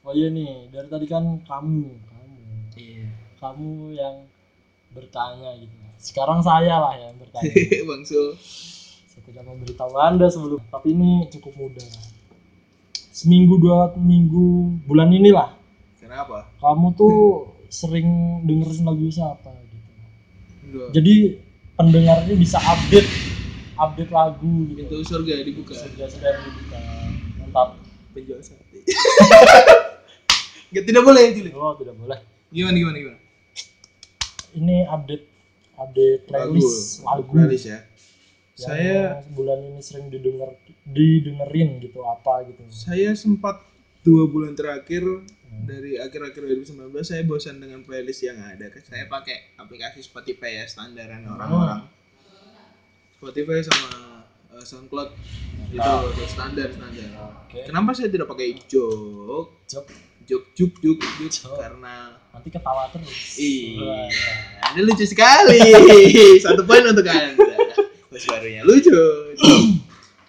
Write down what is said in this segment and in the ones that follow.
oh iya nih dari tadi kan kamu kamu Iya. kamu yang bertanya gitu sekarang saya lah yang bertanya Bang Sul. saya tidak memberitahu anda sebelum tapi ini cukup mudah seminggu dua minggu bulan inilah Kenapa? kamu tuh sering dengerin lagu siapa gitu Dua. jadi pendengarnya bisa update update lagu gitu Pintu surga dibuka. sudah sudah dibuka mantap Penjual sate. Nggak, tidak boleh Juli. oh tidak boleh Gimana gimana gimana? ini update update playlist lagu Playlist ya. yang Saya bulan ini sering didengar didengerin gitu apa gitu saya sempat dua bulan terakhir dari akhir-akhir 2019 saya bosan dengan playlist yang ada. Saya pakai aplikasi Spotify ya standaran orang-orang. Spotify sama uh, SoundCloud itu udah standar standar. Kenapa saya tidak pakai jok? Jok. Jok juk juk juk Jok. karena nanti ketawa terus Iya, Wah. ini lucu sekali. Satu poin untuk anda. Bos barunya lucu.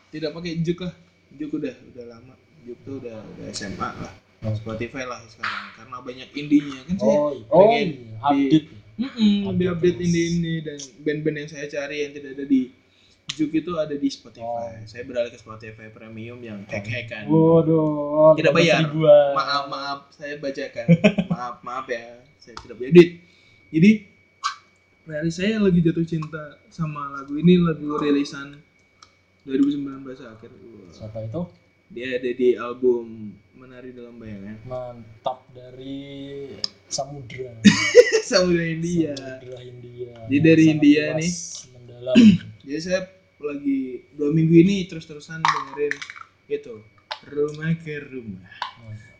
Tidak pakai juk lah. Juk udah udah lama. Juk tuh udah udah SMA lah. Spotify lah sekarang karena banyak indinya kan saya oh iya. oh pengen iya update Mm-mm, di update terus. indie-indie dan band-band yang saya cari yang tidak ada di Juk itu ada di Spotify. Oh. Saya beralih ke Spotify Premium yang hack-hackan. waduh Tidak bayar. ribuan. Maaf, maaf, saya bacakan. maaf, maaf ya. Saya tidak punya duit. Jadi playlist saya lagi jatuh cinta sama lagu ini lagu rilisan 2019 akhir. siapa itu Dia ada di album Menari dalam Bayangan. mantap dari samudra Samudra India. samudra India Jadi dari Sangat India nih. mendalam Jadi saya lagi dua minggu ini terus-terusan dengerin itu rumah ke rumah.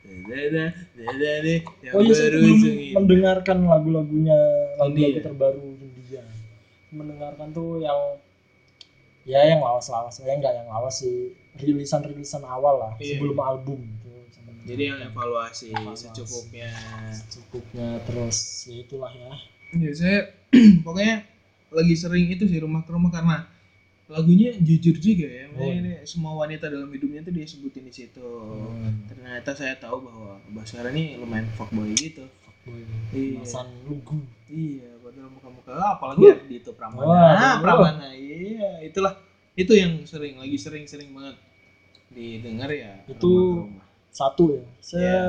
Dada, dada, dada, yang oh iya saya baru mendengarkan lagu-lagunya lagu-lagu India. terbaru India mendengarkan tuh yang ya yang lawas-lawas ya enggak yang lawas sih rilisan-rilisan awal lah Iya. sebelum album gitu Jadi yang evaluasi Evaluasi. secukupnya. cukupnya terus ya itulah ya Ya saya pokoknya lagi sering itu sih rumah ke rumah karena lagunya jujur juga ya. Oh. ini semua wanita dalam hidupnya tuh dia sebutin di situ. Hmm. Ternyata saya tahu bahwa Baskara ini lumayan fuckboy gitu. Boy, Iya. kemasan lugu Iya, padahal muka-muka apalagi ya di itu Pramana. Wah, Ah. Pramana. Iya, itulah. Itu yang sering lagi sering-sering banget didengar ya. Itu rumah rumah. satu ya saya Iya.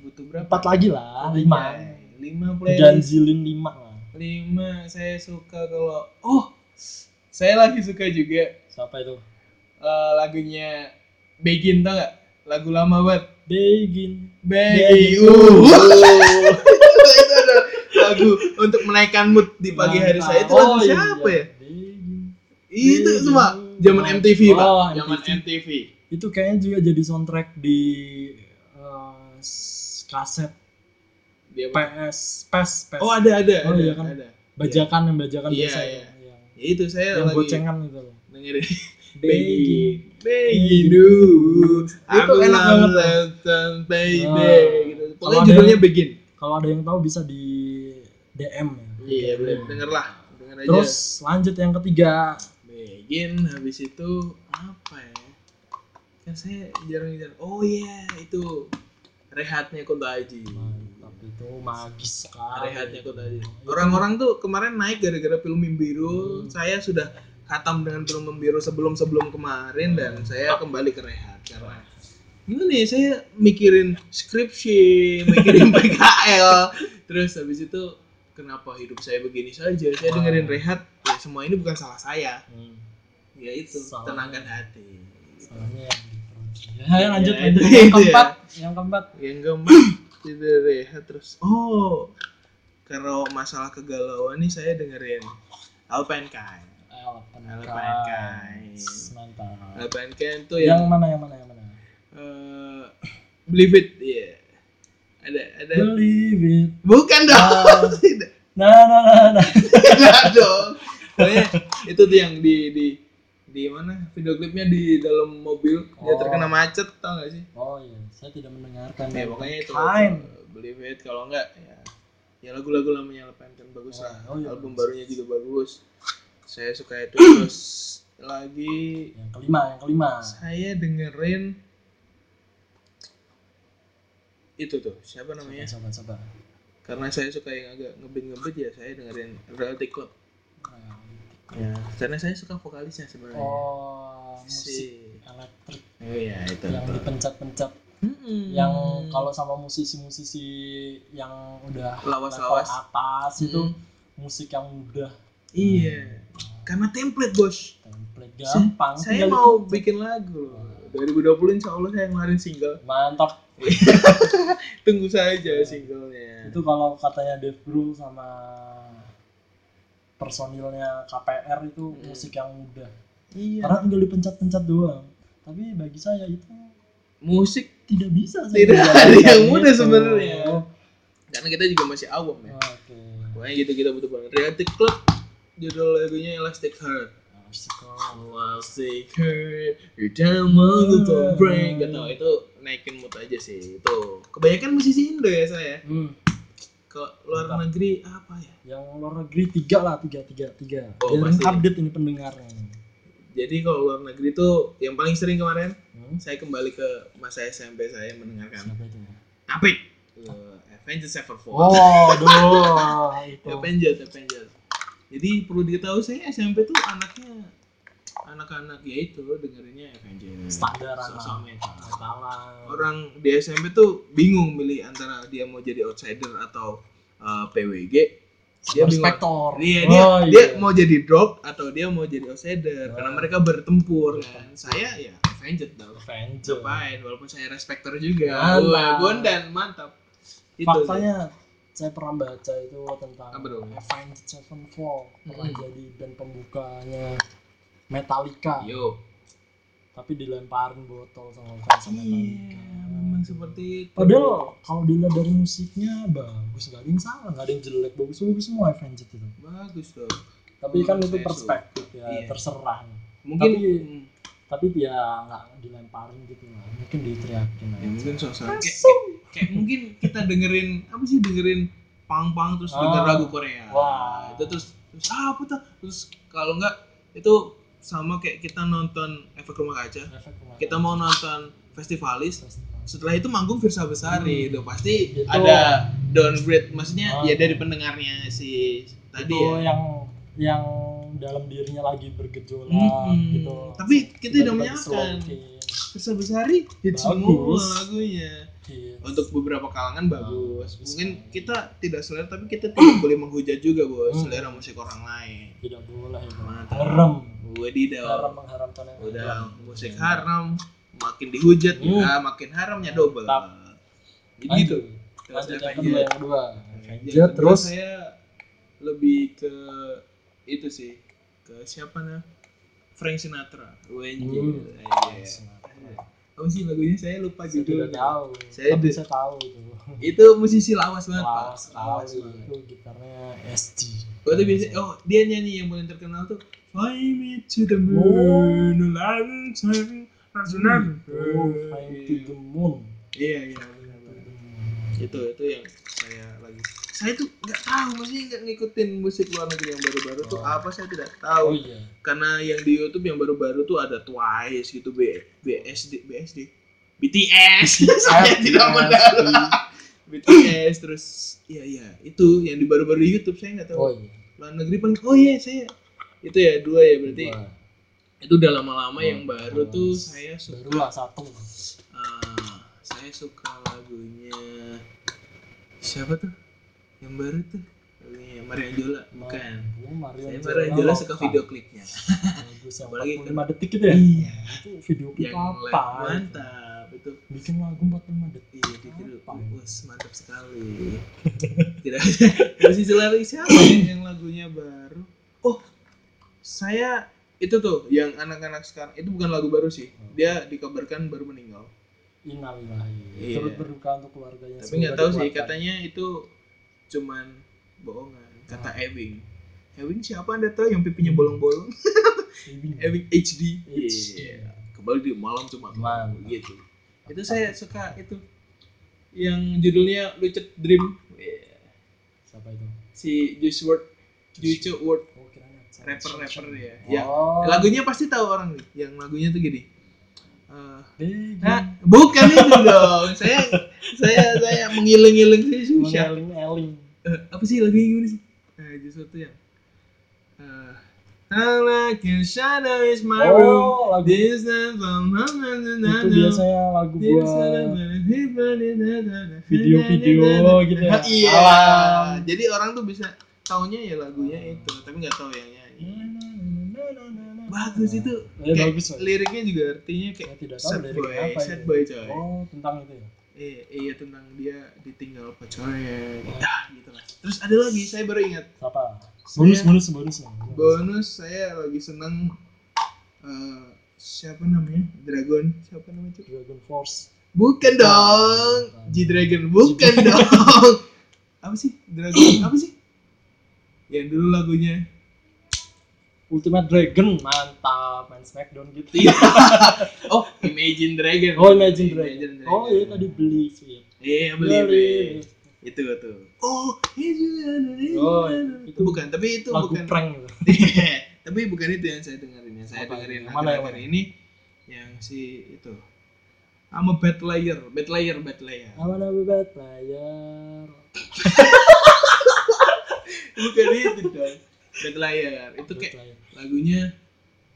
butuh berapa? empat lagi lah lima Anjay, Lima playlist. ganjilin lima lah Lima saya suka kalau oh saya lagi suka juga siapa itu eh, lagunya Begin tau gak? Lagu lama banget. Begin Begin. Uh. itu ada lagu untuk menaikkan mood di pagi hari saya. Itu lagu Oh, iya. siapa ya? Begin. Itu semua zaman MTV, Pak. Oh, Zaman MTV. Itu kayaknya juga jadi soundtrack di eh, kaset Dia? PS PES PES Oh, ada ada Oh, ada, iya kan? ada. bajakan yang bajakan Iya, biasa iya. Ya, itu saya yang lagi gocengan itu loh dengerin Begin Begin dulu. Itu enak banget, baby Nah, gitu. Pokoknya judulnya Begin. kalau ada yang tahu bisa di DM ya Iya, boleh dengerlah. Denger aja. terus lanjut yang ketiga Begin habis itu apa ya? Kan saya jarang-jarang. Oh iya, itu rehatnya Kunto Aji. Itu magis sekali Rehatnya. Itu- Orang-orang tuh kemarin naik gara-gara film Membiru. Saya sudah khatam dengan film Membiru sebelum-sebelum kemarin dan saya kembali ke rehat karena gimana ya saya mikirin skripsi, mikirin PKL, terus habis itu kenapa hidup saya begini saja? Saya dengerin rehat, ya semua ini bukan salah saya, Hmm, ya itu Salahnya. tenangkan hati. salahnya ya, lanjut Ya, itu yang ya. keempat yang keempat Yang keempat tidak rehat terus. Oh, kalau masalah kegalauan nih saya dengerin Alpine Kind. Alpen Alpine Kind. mantap Alpine Kind tuh yang yang, mana yang mana yang mana eh, Believe It, iya. Ada ada. believe it Bukan dong. Ah. Tidak. nah nah nah nah Tidak dong. Pokoknya itu tuh yang di di di mana video klipnya di dalam mobil dia Oh. terkena macet tau gak sih? oh iya saya tidak mendengarkan Ya pokoknya itu Kind. Believe It kalau enggak ya ya lagu-lagu lamanya Kind bagus lah. Oh, iya, Album barunya juga bagus. Saya suka itu terus lagi yang kelima yang kelima saya dengerin itu tuh siapa namanya Coba coba. karena saya suka yang agak ngebit ngebit ya saya dengerin Reality Club ya karena saya suka vokalisnya sebenarnya. Oh, musik si elektrik oh iya itu yang dipencet-pencet. Mm-mm. yang kalau sama musisi-musisi yang udah Lawas-lawas. atas itu Hmm. musik yang mudah. Iya karena template bos. Template gampang saya tinggal mau dipencet. bikin lagu loh. 2020 insya Allah saya ngeluarin single. Mantap. Tunggu saja singlenya. Itu kalau katanya Dave Grohl sama personilnya KPR itu Hmm. musik yang mudah. Iya. Karena tinggal dipencet-pencet doang. Tapi bagi saya itu musik tidak bisa Tidak ada menjalankan yang mudah itu. sebenarnya. karena kita juga masih awam ya. Oke. Pokoknya gitu kita butuh banget. Reality Club judul lagunya Elastic Heart. Elastic Heart. You don't want to break. Gak tau itu naikin mood aja sih itu. Kebanyakan musisi Indo ya saya. Hmm. Ke luar negeri apa ya? Yang luar negeri tiga lah tiga tiga tiga. Oh, pasti. update ini pendengarnya. Jadi kalau luar negeri tuh yang paling sering kemarin hmm? saya kembali ke masa SMP saya mendengarkan. Siapa itu? Apik uh, Avengers Sevenfold. Oh aduh. Itu Avengers Avengers. Jadi perlu diketahui saya SMP tuh anaknya anak-anak ya itu dengerinnya Avengers standar sosok anak metal orang di SMP tuh bingung milih antara dia mau jadi outsider atau uh, PWG dia bingung. Spektor. Iya dia Oh, dia iya. mau jadi drop atau dia mau jadi outsider. Karena Ah. mereka bertempur. Kan saya ya Avengers dong Avenger ngapain? Walaupun saya respecter juga. Mantap. Wah, Bondan mantap. Itu faktanya saya pernah baca itu tentang? Avenged Sevenfold. Pernah Hmm. jadi band pembukanya Metallica. Yo. Tapi dilemparin botol sama fans Metallica. iya memang seperti itu. Padahal kalau dilihat dari musiknya bagus. Nggak ada yang salah nggak ada yang jelek. Bagus bagus semua Avenged itu. Bagus dong. Tapi kan itu perspektif ya Iya. terserah. Mungkin Tapi- hmm, tapi ya nggak dilemparin gitu lah. Mungkin diteriakin ya aja. mungkin sosok kayak, kayak, kayak mungkin kita dengerin apa sih dengerin pang-pang terus Ah. denger lagu Korea. Wah. itu terus terus ah, apa tuh? Terus kalau enggak itu sama kayak kita nonton efek rumah kaca Efek rumah kita kaca. mau nonton festivalis Festival. setelah itu manggung Virsa Besari Hmm. itu pasti Itu- ada downgrade maksudnya Ah. ya dari pendengarnya si tadi itu ya yang yang dalam dirinya lagi bergejolak Mm-mm. gitu Tapi kita tidak menyalahkan. Virsa Besari hits semua lagunya Hits. untuk beberapa kalangan bagus. Bagus. mungkin kita tidak selera tapi kita tidak boleh menghujat juga bos Hmm. selera musik orang lain. Tidak boleh Mantap. haram. Haram wadidaw mengharamkan yang udah haram. musik haram. Makin dihujat Hmm. ya makin haramnya double. Lanjut. gitu. Terus lanjut yang kedua yang kedua. Kedua terus? saya lebih ke itu sih. Ke siapa nah Frank Sinatra. WNJ Hmm. Iya. Apa sih lagunya saya lupa saya tidak judulnya tahu Saya tapi saya tahu itu itu musisi lawas banget pak lawas lawas banget itu gitarnya SG Oh, itu biasa. Oh, dia nyanyi yang paling terkenal tuh Fly me to the moon, oh. lantern, Hmm. Oh, Flying to the moon Iya, iya, benar benar. Itu itu yang saya. Saya tuh nggak tahu, masih nggak ngikutin musik luar negeri yang baru-baru tuh Oh. apa saya tidak oh tahu. iya Karena yang di YouTube yang baru-baru tuh ada Twice gitu, B, BSD, BSD, BTS. saya tidak mendalam. BTS terus, iya iya itu yang di baru-baru di YouTube saya nggak tahu. oh iya luar negeri paling oh iya saya itu ya dua ya berarti Dua. itu udah lama-lama yang Oh, baru tuh baru. saya suka baru lah satu Ah, saya suka lagunya siapa tuh yang baru tuh. Maria Jola bukan. Oh, Mario saya Jola Maria Jola suka video klipnya. Bagus yang Apalagi 45 detik itu ya? Iya. Itu video klip yang apa mantap itu. Bikin lagu 45 detik. Iya Apa? was mantap sekali. Tidak musisi lari siapa ya yang lagunya baru? Oh saya itu tuh yang anak-anak sekarang itu bukan lagu baru sih. Dia dikabarkan baru meninggal. Innalillahi Iya. turut berduka untuk keluarganya. Tapi nggak tahu sih katanya itu cuman bohongan kata Ah. Ewing Ewing siapa anda tahu yang pipinya bolong-bolong Ewing. Ewing HD. Iya. kembali di malam cuma Mantap. gitu itu saya suka itu yang judulnya Lucid Dream Iya. siapa itu si Juice WRLD Juice WRLD oh rapper rapper ya oh. ya lagunya pasti tahu orang nih yang lagunya tuh gini Baby. Hah? bukan itu dong saya saya saya mengiling-iling sih susah mengeling eling Eh, apa sih lagunya gimana sih eh sesuatu yang eh I like your shadow is my room oh lagu This is itu biasanya lagu buat video-video gitu ya. Iya. Jadi orang tuh bisa taunya ya lagunya itu, tapi nggak tahu yang nyanyi. Bagus itu. Ya, Kayak bagus, liriknya juga artinya kayak tidak tahu sad boy, apa sad boy coy. oh tentang itu ya Iya, iya tentang dia ditinggal pacarnya. Ah, gitu lah. Terus ada lagi, saya baru ingat. apa bonus Saya- bonus bonus. Bonus saya lagi seneng eh, siapa namanya? Dragon. Siapa namanya? Cuk? Dragon Force Bukan dong. G Dragon bukan dong. Apa sih? Dragon apa sih? Yang dulu lagunya. Ultimate Dragon mantap main Smackdown gitu Iya. oh, Imagine Dragon. oh Imagine Dragon oh iya tadi beli sih Iya, beli. beli. Itu tuh. Oh, Imagine Oh, Dragon. itu bukan, tapi itu lagu bukan. prank gitu tapi bukan itu yang saya dengerin. Yang saya Apa? dengerin Yang mana, yang mana? ini yang si itu. I'm a bad player, bad player, bad player. I wanna be bad player bukan itu dong bad liar itu kayak lagunya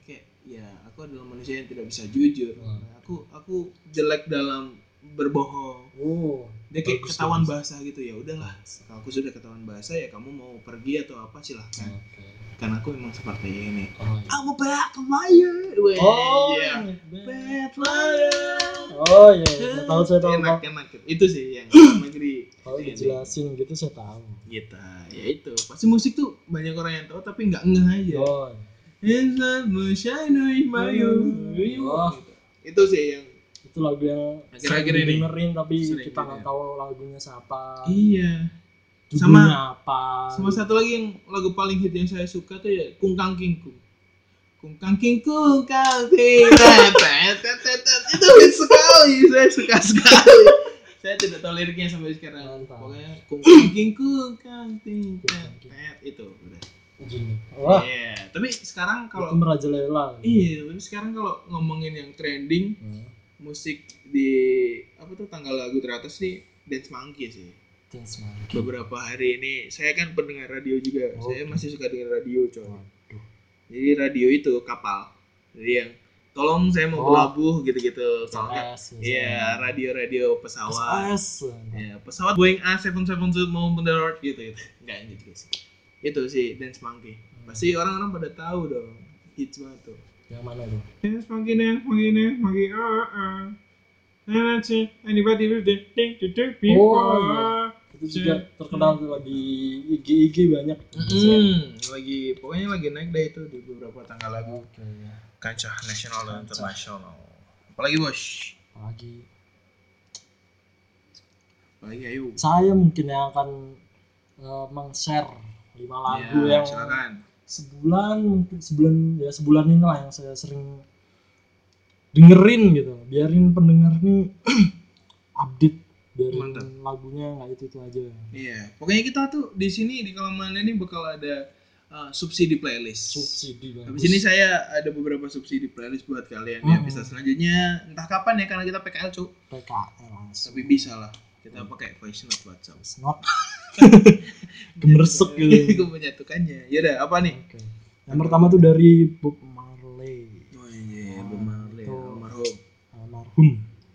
kayak ya aku adalah manusia yang tidak bisa jujur. Hmm. aku aku jelek dalam berbohong. Oh dia kayak bagus, ketahuan bagus. bahasa gitu ya udahlah. Kalau aku sudah ketahuan bahasa ya kamu mau pergi atau apa silahkan. Oke karena aku memang seperti ini. Oh iya. I'm a bad liar. Weh, oh iya. iya. bad liar. oh iya. Saya tahu saya tahu enak enak. Itu sih yang negeri. Kalau dijelasin gitu saya tahu. Gitu. Ya itu. Pasti musik tuh banyak orang yang tahu tapi nggak ngeh aja. Oh. Oh. Itu sih yang itu lagu yang Akhir-akhir sering ini. dengerin tapi Sering kita nggak tahu lagunya siapa. Iya. Judulnya apa Sama satu lagi yang lagu paling hit yang saya suka tuh ya Kung Kang King Kung. Kung Kang King Kung Kang King. tet, tet, tet, tet, tet. Itu hit sekali, saya suka sekali. saya tidak tahu liriknya sampai sekarang. Pokoknya Kung Kang King Kung Kang King tet, tet. itu udah. gini wah Iya, tapi sekarang itu kalau merajalela Iya, tapi sekarang kalau ngomongin yang trending Hmm. musik di apa tuh tanggal lagu teratas nih Dance Monkey sih. Monkey. Beberapa hari ini saya kan pendengar radio juga. Oh. Saya masih suka dengar radio, coy. Waduh. Jadi radio itu kapal. Jadi yang tolong saya mau Oh. gitu-gitu. Soalnya iya radio-radio pesawat. PLS. Ya, pesawat Boeing A777 mau mendarat gitu gitu. Enggak gitu sih. Itu sih Dance Monkey. Pasti orang-orang pada tahu dong. Hits banget tuh. Yang mana tuh? Dance monkey, dance monkey, dance monkey, that's it. Anybody with the thing to do before. iya. Itu juga terkenal tuh di IG IG banyak. Hmm, lagi pokoknya lagi naik deh itu di beberapa tanggal lagu Oke. kancah nasional dan internasional. Apalagi bos, Apalagi apalagi ayo. saya mungkin yang akan eh, meng-share lima lagu Ya, yang silakan. sebulan mungkin sebulan ya sebulan ini lah yang saya sering dengerin gitu biarin pendengar nih update Mantap. lagunya nggak itu itu aja Iya, pokoknya kita tuh di sini di Kalaman ini bakal ada uh, subsidi playlist. subsidi bagus. Habis ini saya ada beberapa subsidi playlist buat kalian ya. Hmm. Bisa selanjutnya entah kapan ya karena kita PKL cu. PKL langsung Tapi bisa lah. Kita pakai voice note WhatsApp. It's not gemersek gitu Menyatukannya. Yaudah, apa nih? Oke. yang pertama tuh dari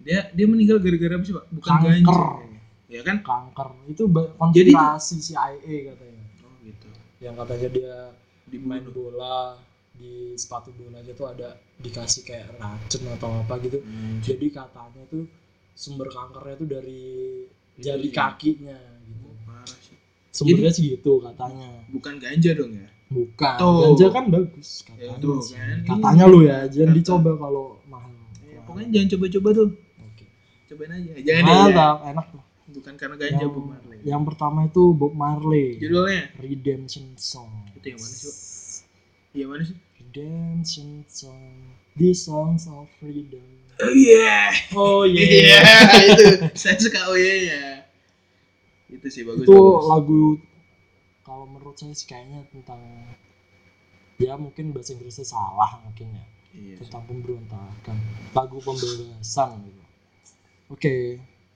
Dia dia meninggal gara-gara apa sih, Pak? Bukan Kanker. kayaknya. Ya kan? kanker itu ba- Jadi tuh- konspirasi CIA katanya Oh gitu. yang katanya dia main Dibunuh. bola di sepatu bolanya tuh ada dikasih kayak racun atau apa gitu Hmm. jadi katanya tuh sumber kankernya tuh dari jari Iya. kakinya gitu Parah sih. sumbernya sih gitu katanya Bukan ganja dong ya? bukan Tuh. ganja kan bagus Ya, katanya tuh sih. kan. katanya Iya. lu ya jangan Kata. dicoba kalau mahal Ya, pokoknya jangan coba-coba tuh. Cobain aja. Jangan deh. ya. enak lah Bukan karena ganja yang, Bob Marley. yang pertama itu Bob Marley Judulnya Redemption Song Itu yang mana sih? Yang mana sih? Redemption Song These songs of freedom Oh iya. oh Iya, itu. Saya suka oh iya ya. Itu sih bagus. itu bagus. lagu kalau menurut saya sih kayaknya tentang ya mungkin bahasa Inggrisnya salah mungkin ya Iya. tentang pemberontakan lagu pembebasan gitu oke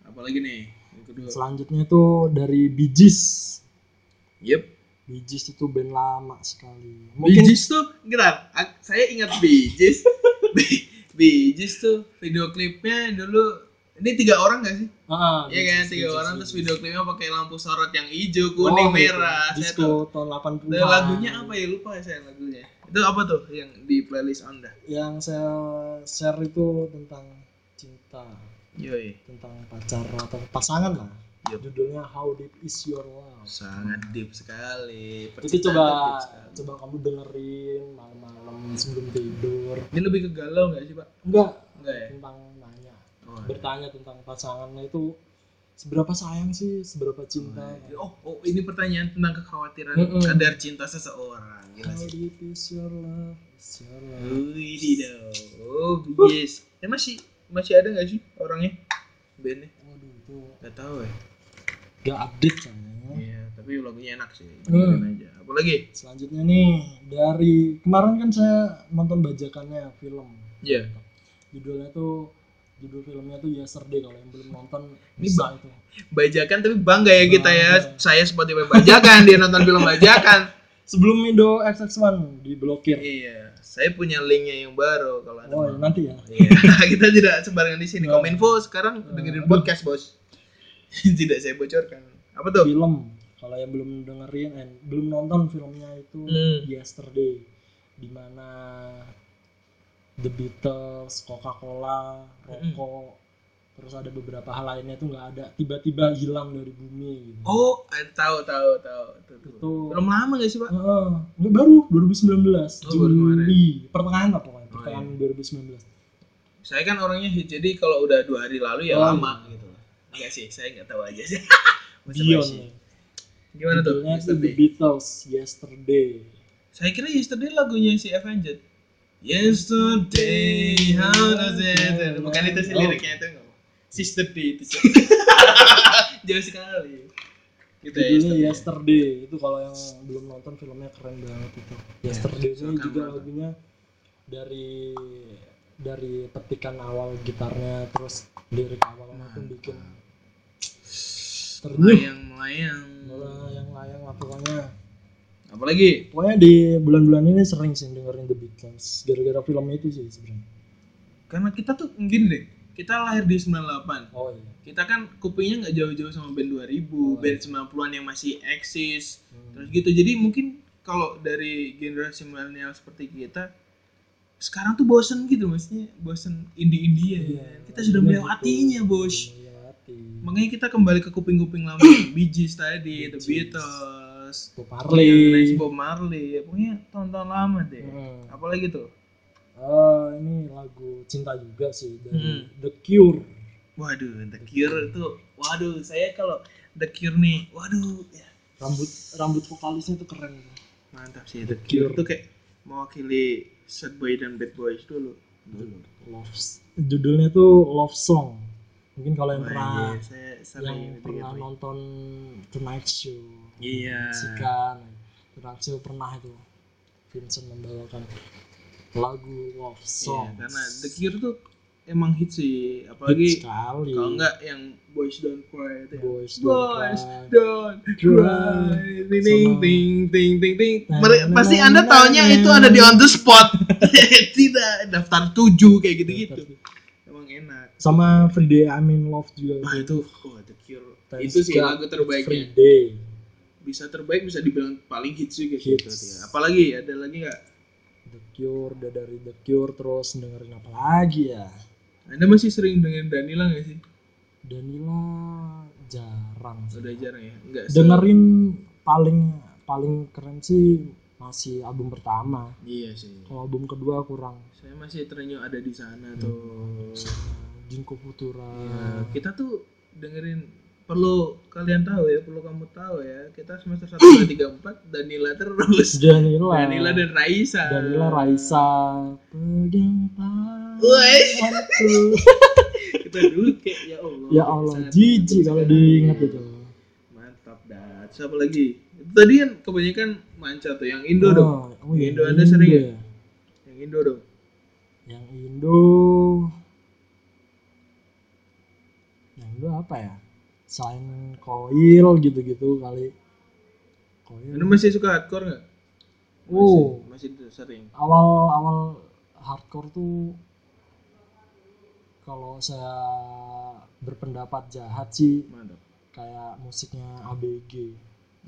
Apalagi nih? Yang kedua. selanjutnya tuh dari Gees Yep. Gees itu band lama sekali Bee Gees tuh, bentar, ak- saya ingat Bee Gees tuh video klipnya dulu ini tiga orang gak sih? Ah, Iya kan, tiga orang terus video klipnya pakai lampu sorot yang hijau, Oh, kuning, gitu. merah. Saya disco tahu. tahun 80 Dan lagunya apa ya lupa ya saya lagunya. Itu apa tuh yang di playlist Anda? yang saya share itu tentang cinta Yoi. tentang pacar atau pasangan lah Yup. judulnya How Deep Is Your Love Sangat deep sekali. Percintaan coba tuh deep sekali. coba kamu dengerin malam-malam sebelum tidur Ini lebih ke galau gak sih, Pak? enggak Enggak ya? tentang nanya Oh, bertanya tentang pasangannya itu seberapa sayang sih seberapa cinta Oh, oh, ini pertanyaan tentang kekhawatiran Mm-mm. kadar cinta seseorang. Gila How sih. deep is your love is your love Wih. Oh, yes. Eh masih masih ada nggak sih orangnya? Bandnya? waduh itu Gak tahu ya. gak update kayaknya Iya, tapi lagunya enak sih. Hmm. Dengerin aja. Apalagi? selanjutnya nih dari kemarin kan saya nonton bajakannya film Iya. judulnya tuh judul filmnya tuh Yesterday kalau yang belum nonton Ini bisa itu Bajakan tapi bangga ya kita ya. Bangga. Saya Spotify bajakan dia nonton film bajakan. sebelum Indo XX1 diblokir iya, saya punya linknya yang baru kalau ada. oh mau. nanti ya Iya, kita tidak sembarangan di sini. Nah. Kominfo sekarang dengerin Aduh. podcast, Bos. tidak saya bocorkan. Apa tuh? film kalau yang belum dengerin eh, belum nonton filmnya itu Hmm. Yesterday di mana The Beatles, Coca-Cola, rokok, terus ada beberapa hal lainnya tuh nggak ada tiba-tiba hilang dari bumi gitu. Oh, eh, tahu tahu tahu. Tuh. Itu Belum lama gak sih, Pak? Nggak baru 2019 Oh, baru kemarin. Juli pertengahan lah pokoknya Oh, pertengahan iya. 2019 Saya kan orangnya jadi kalau udah dua hari lalu ya Oh, lama gitu. Enggak sih, saya nggak tahu aja sih. Dion. Gimana tuh? Tuh The Yesterday? Beatles Yesterday Saya kira Yesterday lagunya si Avenged. Yesterday, how does it? Bukan itu sih Oh. liriknya itu. Sister Day itu sih. Jauh sekali. Gitu ya, judulnya Yesterday. Yesterday itu kalau yang belum nonton filmnya keren banget itu Yesterday ini silakan juga lagunya dari dari petikan awal gitarnya terus lirik awalnya pun bikin ternyuh Melayang, melayang. yang layang lah pokoknya Apalagi? pokoknya di bulan-bulan ini sering sih dengerin The Beatles gara-gara film itu sih sebenarnya Karena kita tuh gini deh. Kita lahir di 98. oh iya Kita kan kupingnya nggak jauh-jauh sama band 2000, Oh, band 90-an yang masih eksis. Hmm. Terus gitu. Jadi mungkin kalau dari generasi milenial seperti kita sekarang tuh bosen gitu maksudnya bosen indie-indie ya. Iya, kita sudah lagunya melewatinya, gitu. Bos. Melewati. Makanya kita kembali ke kuping-kuping lama Bee Gees tadi, The Bee Gees. Beatles, Bob Marley Bob Marley, ya, pokoknya tahun-tahun lama deh. Hmm. Apalagi tuh? Oh, ini lagu cinta juga sih dari Hmm. The Cure. Waduh, The Cure itu, waduh, saya kalau The Cure nih, waduh, ya, Rambut rambut vokalisnya tuh keren. mantap sih The The Cure Cure. tuh kayak mewakili Sad Boy dan Bad Boys dulu. Dulu. Love. Judulnya tuh Love Song. Mungkin kalau yang pernah iya, saya sering yang itu pernah gitu. nonton Tonight Show. Iya. Sikan. Tonight Show pernah itu. Vincent membawakan lagu Love Iya, Song. karena The Cure tuh emang hit sih, Hit apalagi sekali. kalau enggak yang Boys Don't Cry itu ya. Boys Don't Boys Cry. Don't Cry. Ting ting Sama- ting ting ting ting. Nah, Mere- nah, Pasti nah, Anda nah, taunya nah, itu nah. ada di on the spot. Tidak daftar tujuh kayak gitu-gitu. Emang enak. Sama Friday I'm in Love juga. Wah itu, oh The Cure. Itu sih lagu terbaiknya. Friday. Bisa terbaik bisa dibilang paling hits juga Hits. dia. Apalagi ada lagi nggak? The Cure, udah dari The Cure terus dengerin apa lagi ya? Anda masih sering dengan Danila nggak sih? Danila jarang. sih. Udah jarang ya? Enggak. Dengerin paling paling keren sih masih album pertama. Iya sih. Kalau album kedua kurang. Saya masih terenyuh ada di sana tuh. Sama Jinko Putura. Ya, kita tuh dengerin perlu kalian tahu ya, perlu kamu tahu ya. Kita semester 1 2 3 4 Danila terus. Danila. Danila dan Raisa. Danila Raisa. Pegang tanganku. Kita dulu kayak ya Allah. ya Allah, jijik kalau diingat itu. Mantap dah. Siapa lagi? Tadi kan kebanyakan manca tuh yang Indo dong. Oh, oh iya, Indo Anda sering ya? Yang Indo dong. Yang Indo Yang Indo apa ya? Selain koil gitu-gitu kali koil Anda masih suka hardcore nggak? oh Masih, masih sering. awal awal hardcore tuh kalau saya berpendapat jahat sih Mantap. kayak musiknya ABG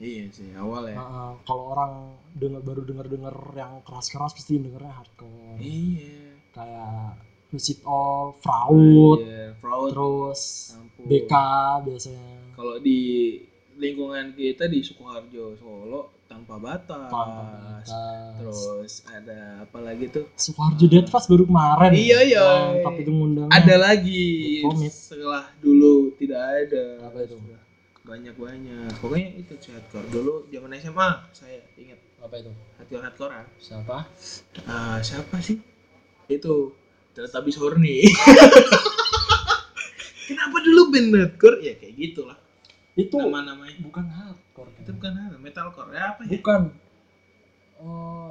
Iya sih, awal ya. Nah, kalau orang dengar baru denger denger yang keras keras pasti dengernya hardcore Iya. kayak Lucid All, Fraud, Iya, fraud. terus Ampun. BK biasanya Kalau di lingkungan kita di Sukoharjo, Solo tanpa batas. Tanpa Batas. Terus ada apa lagi tuh? Sukoharjo Deadfast baru kemarin Iya, iya. mantap itu ngundangnya Ada lagi Komit. setelah dulu tidak ada. Apa itu? Banyak banyak. Pokoknya itu hardcore. Dulu zaman SMA saya ingat apa itu hardcore hardcore siapa Ah, siapa sih? Itu Teletubbies Horny. Kenapa dulu band hardcore? Ya kayak gitulah. itu Nama-namanya. bukan hardcore Itu bukan hardcore, metalcore. Ya apa ya? bukan Eh,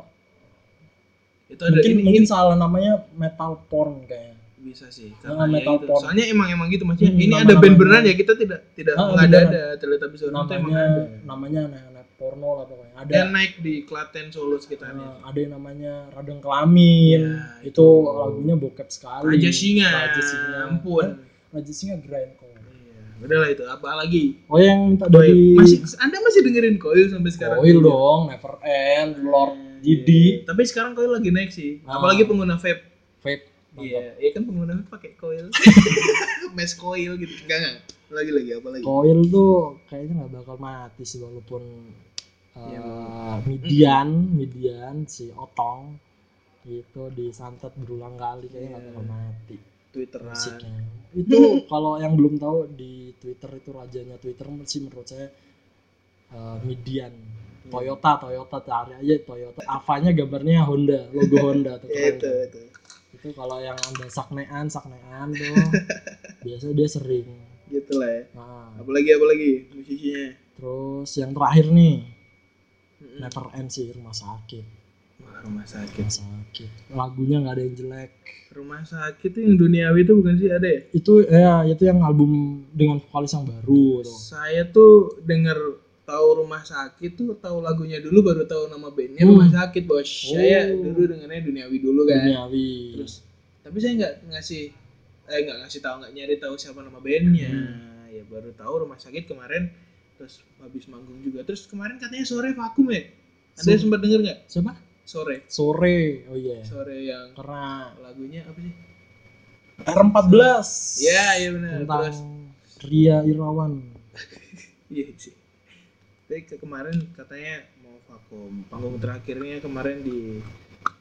Itu ada mungkin ini, mungkin ini salah namanya metal porn kayaknya bisa sih. Ah, Karena ya metal gitu. porn. Soalnya emang emang gitu maksudnya. Hmm, ini nama- ada band namanya- beneran ya kita tidak tidak Ah, mengada-ada Teletubbies Horny itu emang namanya ada. namanya anak-anak porno lah pokoknya ada Dan naik di Klaten Solo sekitarnya. eh, ada yang namanya radang kelamin Ya, itu itu. lagunya bokep sekali Raja Singa. Raja Singa Ampun. Eh, Raja Singa grindcore Iya, udah lah itu. Apa lagi? oh yang minta dari Masih Anda masih dengerin Coil sampai sekarang? Coil dong Never End Lord Didi Tapi sekarang Coil lagi naik sih. Ah. Apalagi pengguna vape. Vape. Iya, iya kan pengguna vape pakai Coil. Mes Coil gitu. Enggak enggak. Lagi lagi apa lagi? Coil tuh kayaknya nggak bakal mati sih walaupun uh, Iya, median median si Otong itu disantet berulang kali kayaknya nggak Iya. bakal mati Twitteran. musiknya itu kalau yang belum tahu di Twitter itu rajanya Twitter sih menurut saya uh, median Iya. Toyota Toyota cari aja Toyota Avanya gambarnya Honda logo Honda tuh Ya, keren itu itu. itu kalau yang anda saknean saknean tuh biasa dia sering Gitu lah ya. nah, Apalagi apalagi musisinya. terus yang terakhir nih Never End sih rumah sakit Wah, rumah sakit. rumah sakit lagunya nggak ada yang jelek Rumah sakit itu yang duniawi itu bukan sih ada ya? itu ya itu yang album dengan vokalis yang baru tuh Saya tuh denger tahu rumah sakit tuh tahu lagunya dulu baru tahu nama bandnya Hmm. rumah sakit bos. Saya Oh. dulu dengernya duniawi dulu kan. duniawi Terus tapi saya nggak ngasih eh nggak ngasih tahu nggak nyari tahu siapa nama bandnya. Hmm. Ya baru tahu rumah sakit kemarin terus habis manggung juga. Terus kemarin katanya sore vakum ya. Anda Sore. sempat denger nggak? siapa Sore. sore oh iya Sore yang karena lagunya apa sih? R14 Iya, iya benar. tentang Terus Ria Irawan Iya sih. Tapi ke kemarin katanya mau vakum. Panggung terakhirnya kemarin di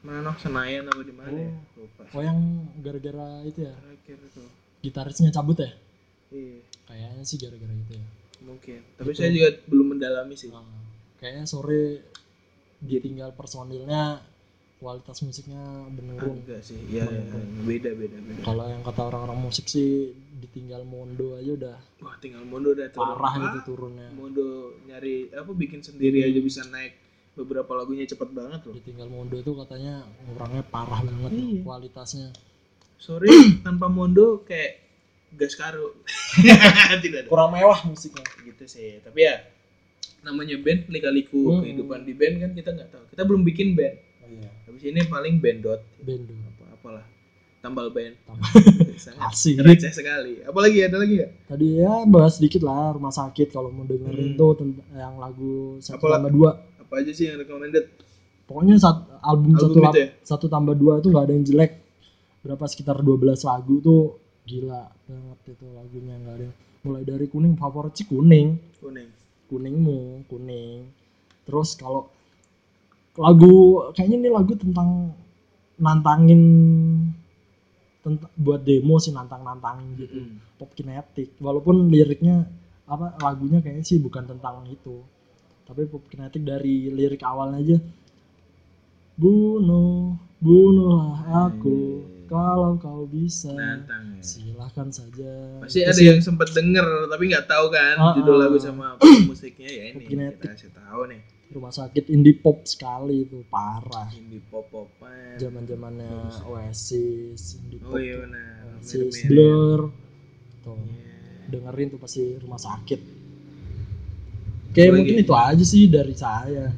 mana Senayan apa di mana ya? Lupa. oh yang gara-gara itu ya Terakhir itu. gitarisnya cabut ya Iya, kayaknya sih gara-gara itu ya mungkin. Tapi Itu. saya juga belum mendalami sih. Nah, kayaknya sore ditinggal personilnya kualitas musiknya menurun Enggak sih. Iya, iya, iya. beda beda beda. kalau yang kata orang-orang musik sih ditinggal Mondo aja udah Wah, tinggal Mondo udah turun. parah Ah, itu turunnya Mondo nyari apa bikin sendiri aja bisa naik beberapa lagunya cepet banget loh. ditinggal Mondo itu katanya ngurangnya parah banget Iya. kualitasnya Sorry, tanpa Mondo kayak gas karo. Tidak ada. kurang mewah musiknya. Gitu sih. Tapi ya namanya band lika-liku Hmm. kehidupan di band kan kita nggak tahu. Kita belum bikin band. Oh iya. Habis ini paling band dot. Bendo apa apalah. Tambal band. Tambal. sangat asik. receh sekali. Apalagi ada lagi nggak? Tadi ya bahas sedikit lah rumah sakit kalau mau dengerin Hmm. tuh yang lagu satu tambah dua. Apa aja sih yang recommended? Pokoknya sat- album, Album satu, ya? satu tambah dua itu nggak ada yang jelek. Berapa sekitar 12 lagu tuh gila banget itu lagunya nggak ada mulai dari kuning favorit sih kuning. Kuning. Kuningmu kuning. Terus kalau lagu kayaknya ini lagu tentang nantangin tentang buat demo sih nantang nantangin gitu. Mm. pop kinetik. Walaupun liriknya apa lagunya kayaknya sih bukan tentang itu. Tapi pop kinetik dari lirik awalnya aja. Bunuh bunuhlah aku. Kalau kau bisa nantang ya. silahkan saja pasti ada yang sempat denger tapi nggak tahu kan Ah, judul ah. lagu sama musiknya ya ini Kinetik. kita kasih tahu nih rumah sakit indie pop sekali itu parah indie pop popan zaman zamannya Oasis indie oh pop iya benar Oasis Mirip-mirip. Blur tuh Iya. dengerin tuh pasti rumah sakit oke Apalagi? mungkin itu aja sih dari saya